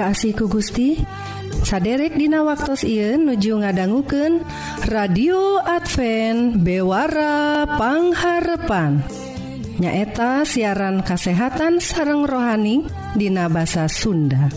kasih ku Gusti. Saderek Dina waktu Ieu nuju ngadangguken radio Advent bewarapangharepan nyaeta siaran kasehatan sareng rohani Dina bahasa Sunda.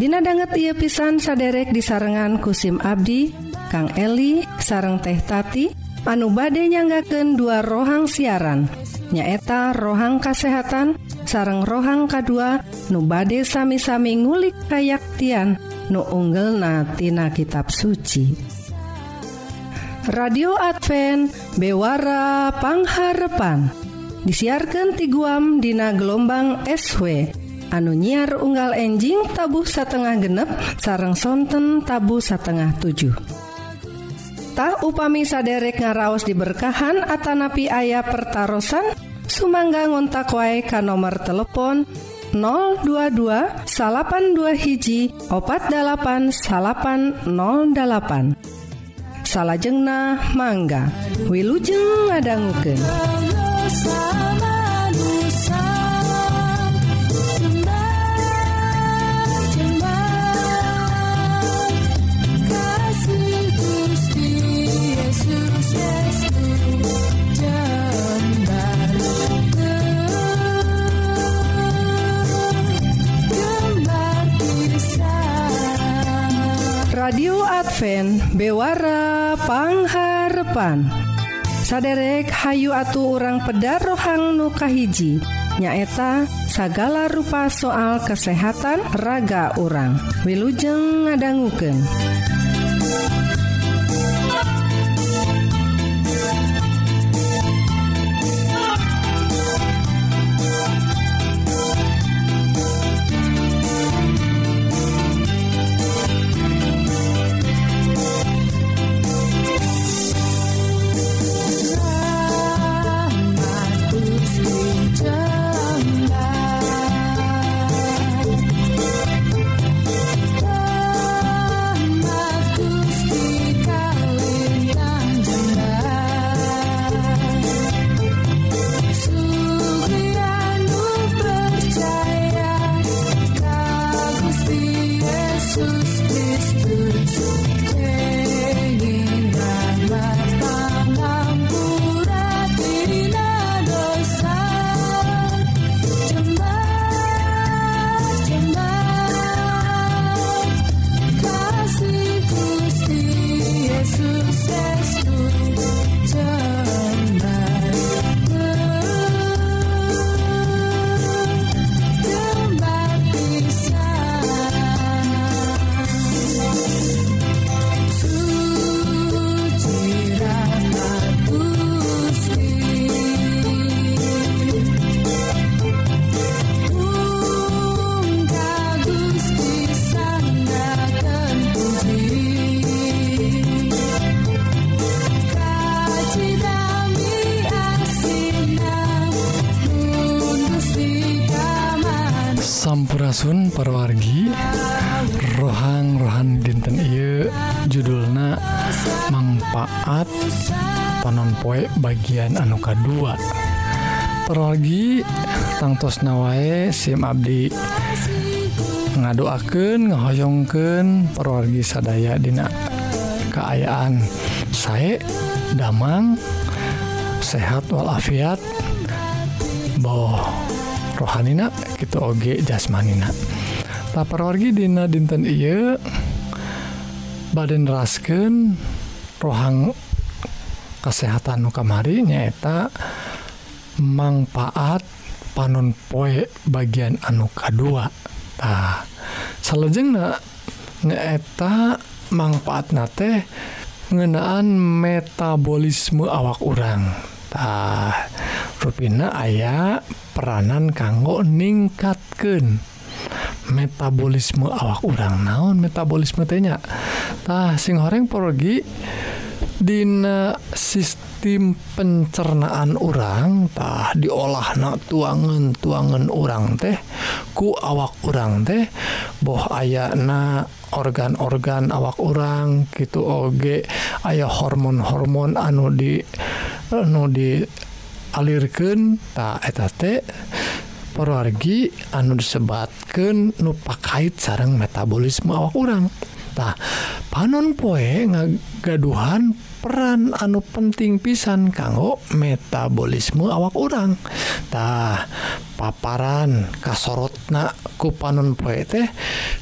Dina banget ia pisan saderek di sarengan kusim Abdi Kang Eli sareng teh tati anu bade nyanggaken dua rohang siaran nyaeta rohang kasehatan sareng rohang kedua nubade sami-sami ngulik kayaktian nu unggel natina kitab suci. Radio Advent bewarapangharpan disiarkan ti guam Dina gelombang SW anu nyiar unggal enjing tabuh satengah genep sareng sonten tabu satengah 7 upami saderek ngaraos diberkahan Atanapi ayah pertaran Sumangga ngontak wae ka nomor telepon 022 dua hiji opat dalapan salapan 08 salahjengna mangga Wilujeng ngadangguken radio Advent bewarapangharpan saderek Hayu atuh orang peda rohang nukahiji nyaeta sagala rupa soal kesehatan raga orang Wilujeng ngadangguken says bagian anuka 2 pergi tangtos nawae SIM Abdi. Ngadoaken nghoyongken perwargi sadaya Dina keayaan saya damang sehat walafiat boh rohanina gitu oge jasmanina. Tak Dina dinten Iye baden rasken rohang kesehatan nu kamari nyaeta manfaat panon poe bagian anu kedua nah salajeng nyaeta manfaat nate ngenaan metabolisme awak orang tah rupina ayah peranan kanggo ningkatkan metabolisme awak urang. Naon metabolisme tanya tah sing horeng pergi Dina sistem pencernaan orangtah diolahnak tuangan tuangan orang teh ku awak orang teh boh aya na organ-organ awak orang gitu oge aya hormon-hormon anu di anu di alirkan tak eta teh perwargi anu disebatkan nu pakait sarang metabolisme awak orangtah panon poe ngagaduhan peran anu penting pisan kanggo metabolisme awak orangtah paparan kasorotna ku panon poe teh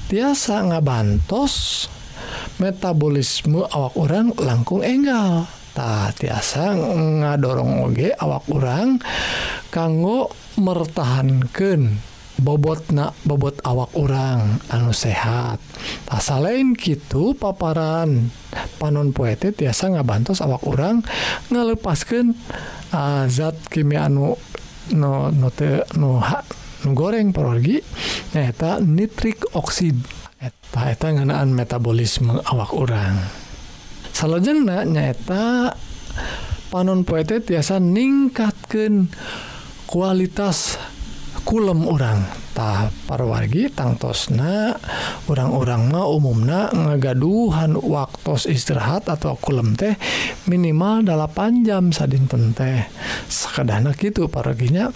tiasa ngabantos metabolisme awak orang langkung enggal. Tah tiasa ngadorong oge awak orang kanggo mertahankan bobot na bobot awak orang anu sehat. Asal lain gitu paparan panon poete tiasa ngabantos awak orang ngalepaskan uh, zat kimia anu no, no, te, no, ha, goreng perorgi eta nitrik oksid. Eta eta ngenaan metabolisme awak orang salajengna nyaeta panon poete tiasa ningkatkan kualitas kulem orangtah parwargi tangtosna orang-orang mau umumna ngagaduhan waktu istirahat atau kulem teh minimal 8 jam sadinten teh. Sekedana gitu paraginya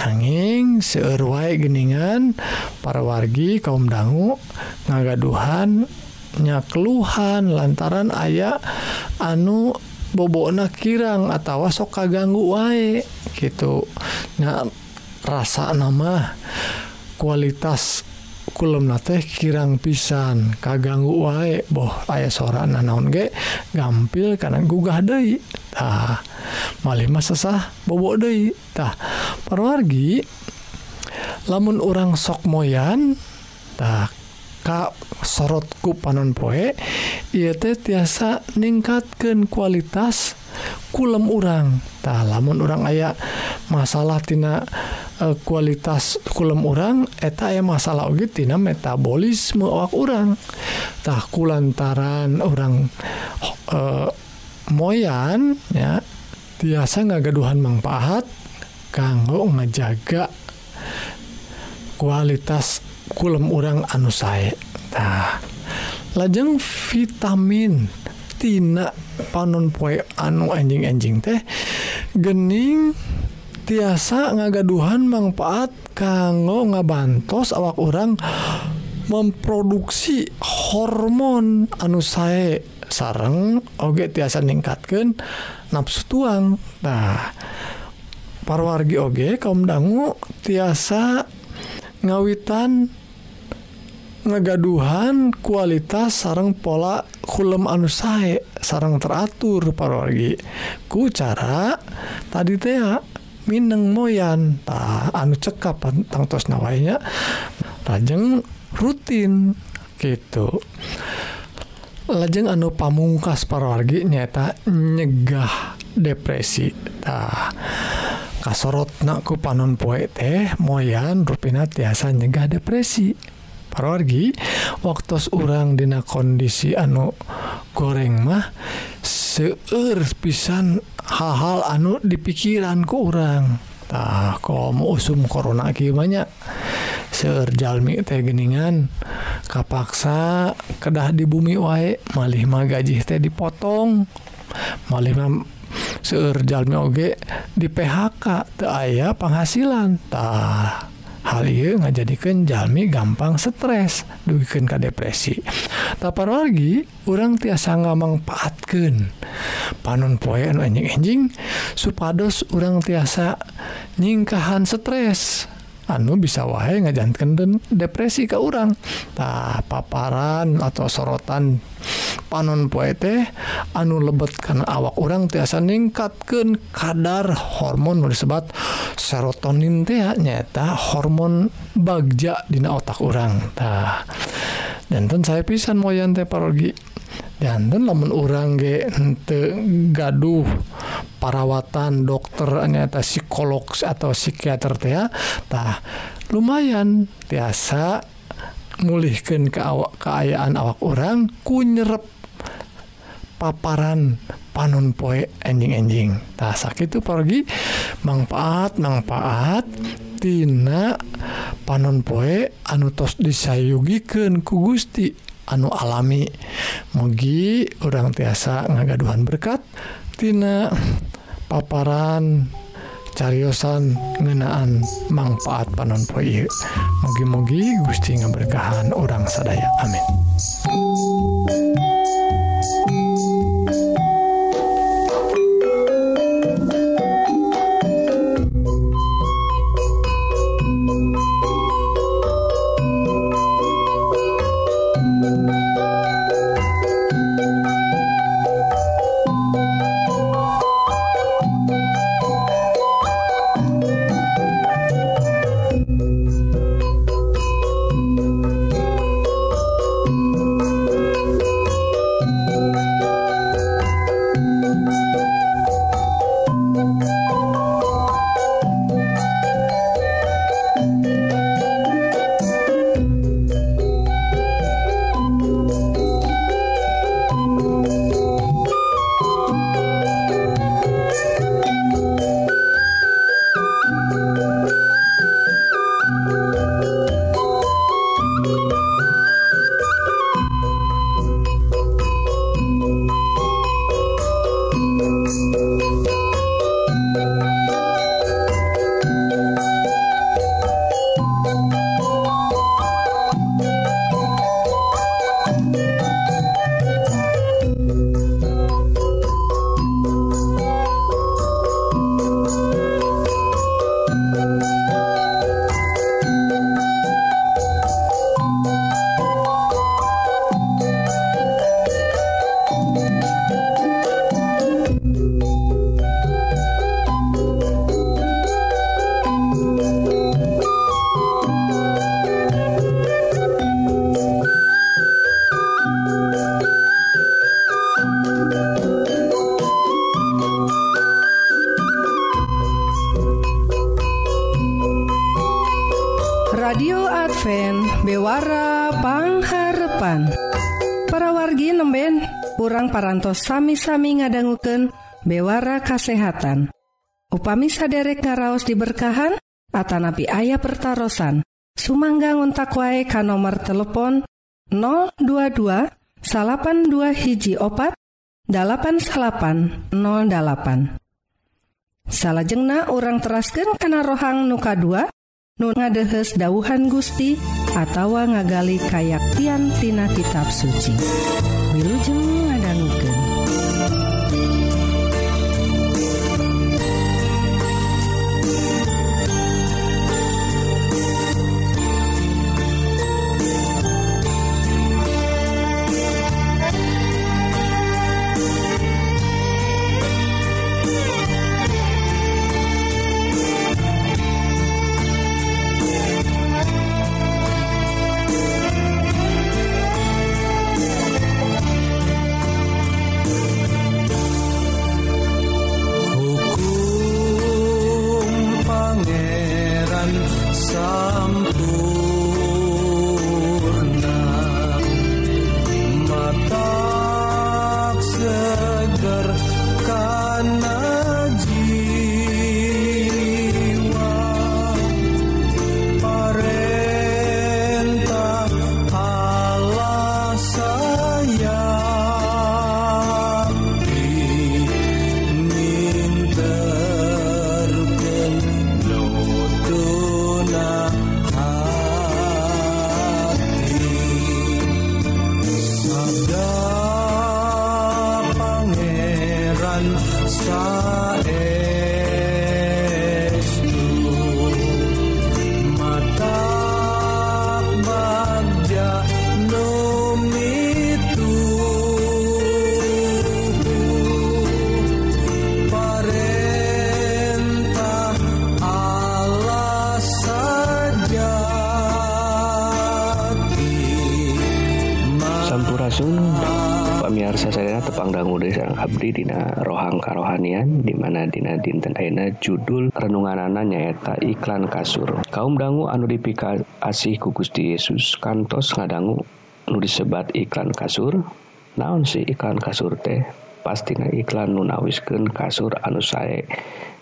nanging seerwai geningan para wargi kaum dangu ngagaduhannya keluhan lantaran ayah anu bobona kirang atau soka ganggu wae gitu nah rasa nama kualitas kulum teh kirang pisan. Kaganggu wae boh aya seorang naon ge gampil karena gugah deui. Tah mah sesah bobo deui. Tah parwargi lamun orang sok moyan tah ka sorotku panon poe ieu teh tiasa ningkatkeun kualitas kulem urang. Tah lamun orang aya masalah tina uh, kualitas kulem orang eta aya masalah ogitina metabolisme awak orangtah kulantaran orang uh, eh, moyan ya biasa ngagaduhan manfaat kanggo ngajaga kualitas kulem orang anu saya nah lajeng vitamintina panon poe anu anjing-enjing teh gening tiasa ngagaduhan manfaat kanggo ngabantos awak orang memproduksi hormon. Anu sae sareng oge tiasa ningkatkan nafsu tuang. Nah parwargi oge kaum dangu tiasa ngawitan ngagaduhan kualitas sarang pola kulem anu sae sarang teratur parwargi. Ku cara tadi teh Mineng moyan. Ta anu cekap tangtos nawainya. Lajeng rutin gitu. Lajeng anu pamungkas parwargi nyata nyegah depresi. Nah, kasorot naku panon poe teh moyan ruina tiasa nyegah depresi. Parwargi waktu urang dina kondisi anu goreng mah seueur pisan hal-hal anu dipikiranku orangtah kalau mau usum korona banyak seurjalmi teh geningan kapaksa kedah di bumi wae malih mah gaji teh dipotong malih mah seurjalmi oge di PHK teu aya penghasilan. Tah. hal ngajadikan Jami gampang stres dugikan ke depresi. Tapar lagi orang tiasa ngamanfaatkan panon poen anjing-enjing supados orang tiasa nyingkahan stres. anu bisa wahai ngajankan dan depresi ke orangtah paparan atau sorotan panon poete anu lebet karena awak orang tiasa ningkatkan kadar hormon disebat serotonin teh nyata hormon bagja dina otak orangtah dan saya pisan moyan parogi. dan lamun orang gente gaduh perawatan dokternyata psikolog atau psikiater teh tah lumayan. Biasa mulihkan ke awak keayaan awak orang ku nyerep paparan panon poe anjing-enjing tak sakit itu pergi. Manfaat manfaat. Tina panon poe anu tos disayugiken ku Gusti anu alami. Mugi orang tiasa ngagaduhan berkat. Tina paparan cariyosan ngenaan manfaat panon poi mugi-mogi Gusti ngeberkahan orang sadaya. Amin. Bewarapangharapan para wargi nemben kurang parantos sami-sami ngadangguken bewara kasehatan. Upami saderek ngaraos diberkahan Atanapi ayah pertaran Sumangga ngontak wae ka nomor telepon 022 dua hiji opat 8808 salahjengnah orang terasken kana rohang nuka 2 nun ngadehes dauhan Gusti atawa ngagali kayaktian tina kitab suci. Wilujeng abdi Dina rohang karohanian dimana Dina dinten Aina judul renunganana nyaeta iklan kasur. Kaum dangu anu dipika asih ku Gusti Yesus kantos ngadanggu nu disebat iklan kasur. Naon sih iklan kasur teh? Pastina iklan nunawisken kasur anu sae.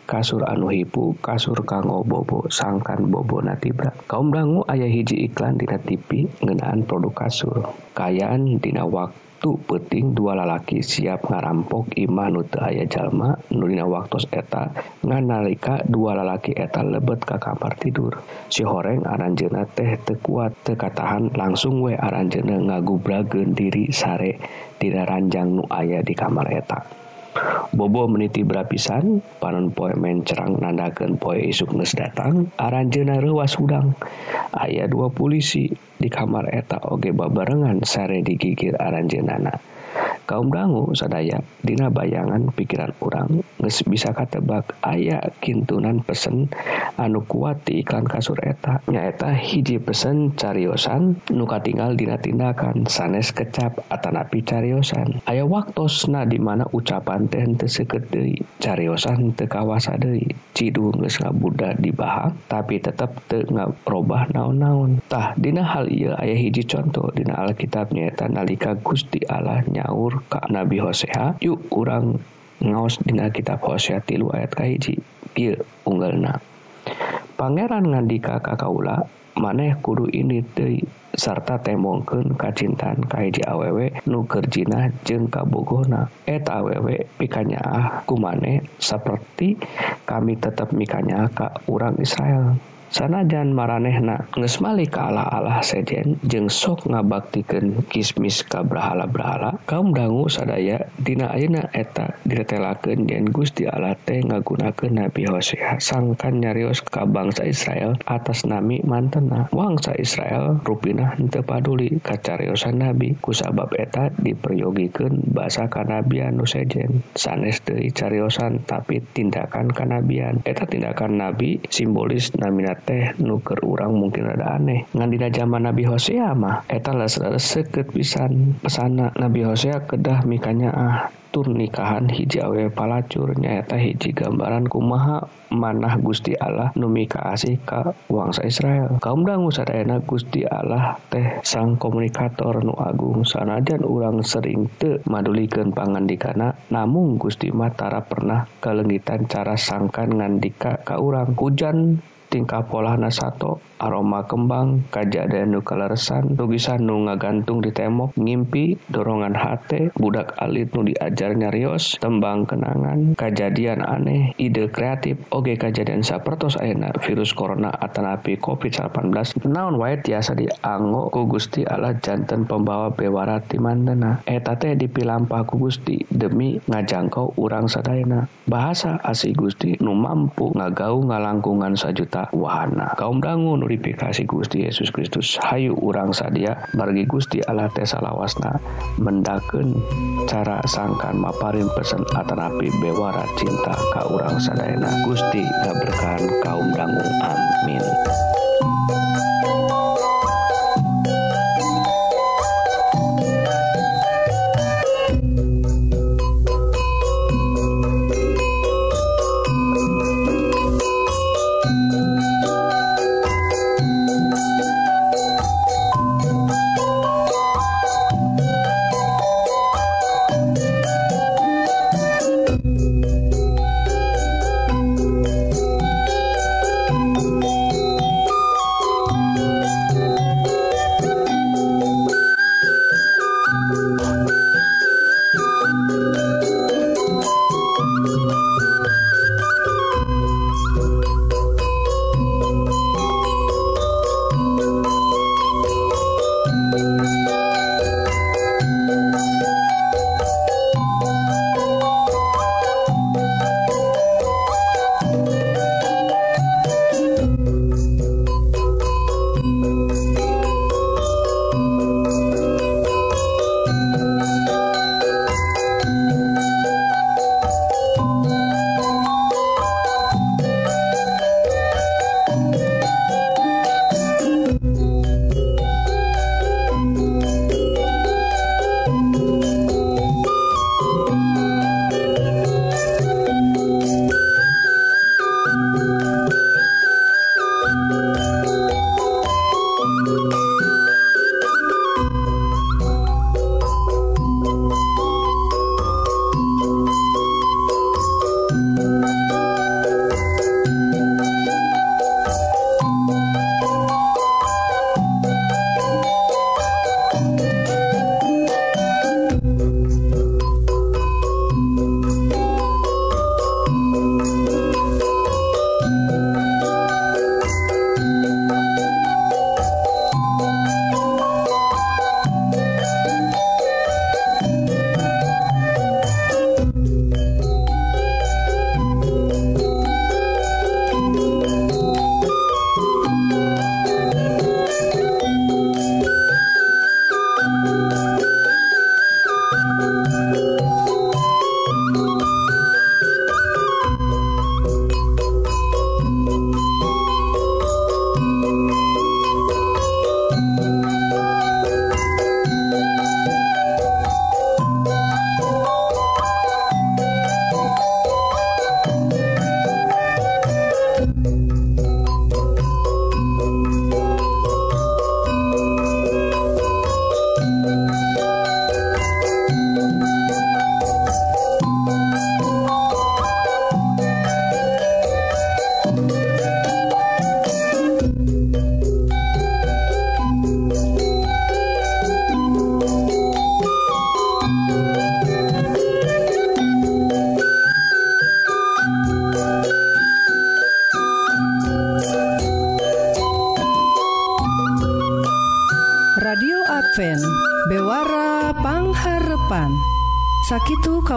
Kasur anu hipu kasur kanggo bobo sangkan bobo natibra kaum dangu ayah hiji iklan di TV ngenaan produk kasur. Kayaan dina waktu tu peting dua lalaki. Siap ngarampok Imah nute aya jalma. Nurina waktu eta nganalika dua lalaki eta lebet ke kamar tidur. Si horeng aranjena teh tekuat tekatahan langsung we aranjena ngagubragen diri sare. Tidak ranjang nu aya di kamar eta. Bobo meniti berapisan panon poe mencerang nandakan poe isuknes datang aranjena ruas udang ayah dua polisi di kamar eta oge babarengan sare digigir aranjenana kaum dangu sadaya dina bayangan pikiran kurang nges bisa katebak aya kintunan pesen anu kuati iklan kasur eta. Nyaeta hiji pesen cariosan nuka tinggal dina tindakan sanes kecap atanapi cariosan. Aya waktosna dimana ucapan teh henteu sekedei cariosan teu kawasa deui. Cidu geus ngabudak dibahang tapi tetap teu ngarobah naon-naon. Tah dina hal ieu aya hiji contoh dina Alkitab nyaeta nalika Gusti Allah nyaur ka Nabi Hosea. Yuk kurang ngaos dina kitab Hosea tilu ayat kahiji kieu unggalna. Pangeran ngandika ka kaula maneh kudu ini deui sarta temongkeun kacintaan kahiji awewe nu kerjina jeung kabogona eta awewe pikanyaah ku maneh saperti kami tetap mikanyaah ka urang Israel. sanajan maranehna geus malik ka Allah-Allah sejen jeung sok ngabaktikeun kismis ka brahala-brahala kaum dangu sadaya dina ayeuna eta diretelakeun yen Gusti Allah teh ngagunakeun Nabi Hosea. Sangkan nyarios ka bangsa Israel atas nami mantena. Wangsa Israel rupina henteu paduli kacariosan Nabi kusabab eta diperyogikan bahasa kanabian nu sejen sanes deui cariosan tapi tindakan kanabian. Eta tindakan Nabi simbolis naminat mereka teh nuker orang mungkin ada aneh. Ngandina zaman Nabi Hosea mah eta seket pisan. Pesana Nabi Hosea kedah mikanya ah tur nikahan hijawe palacur nyaeta hiji gambaran kumaha manah Gusti Allah numi kasih ka wangsa Israel. Kaum dangu sadayana Gusti Allah teh sang komunikator nu Agung sanajan urang sering te madulikan pangandikana namun Gusti Matara pernah kelengitan cara sangkan ngandika ka urang. Hujan tingkah polahna sato aroma kembang kajadian nukaleresan lugisan nu ngagantung di tembok ngimpi dorongan hate budak alit nu diajar nyarios tembang kenangan kejadian aneh ide kreatif. Oge kejadian sapertos ayeuna virus corona atanapi covid 19 naon wae tiasa dianggo ku Gusti Allah janten pembawa bewara ti mandana eta teh dipilampah ku Gusti demi ngajangkau urang sadayana. Bahasa asih Gusti nu mampu ngagau ngalangkungan sajuta sarta wahana. Kaum dangu nurifikasi Gusti Yesus Kristus. Hayu urang sadia bargi Gusti Allah tesalawasna mendaken cara sangkan maparin pesen Atanapi bewara cinta ka urang sadayana. Gusti gaberkahan kaum dangu amin.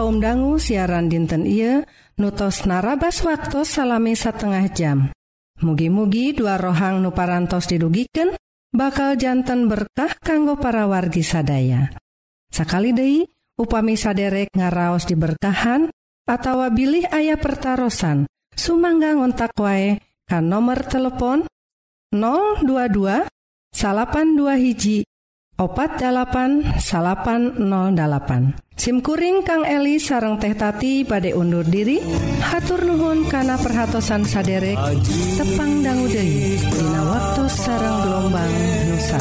Kaum dangu siaran dinten ia nutos narabas waktu salami setengah jam. Mugi-mugi dua rohang nuparantos didugiken bakaljantan berkah kanggo para wargi sadaya. Sakali Dei upami saderek ngaraos diberkahan atau bilih ayah pertaran sumangga ngontak wae kan nomor telepon 022 82 hiji opat 80808 SIMkuring Kang Eli sarang teh tati pada undur diri hatur Nuhun kana perhatsan saderek tepang danggude Dina waktu sarang gelombang Nusa.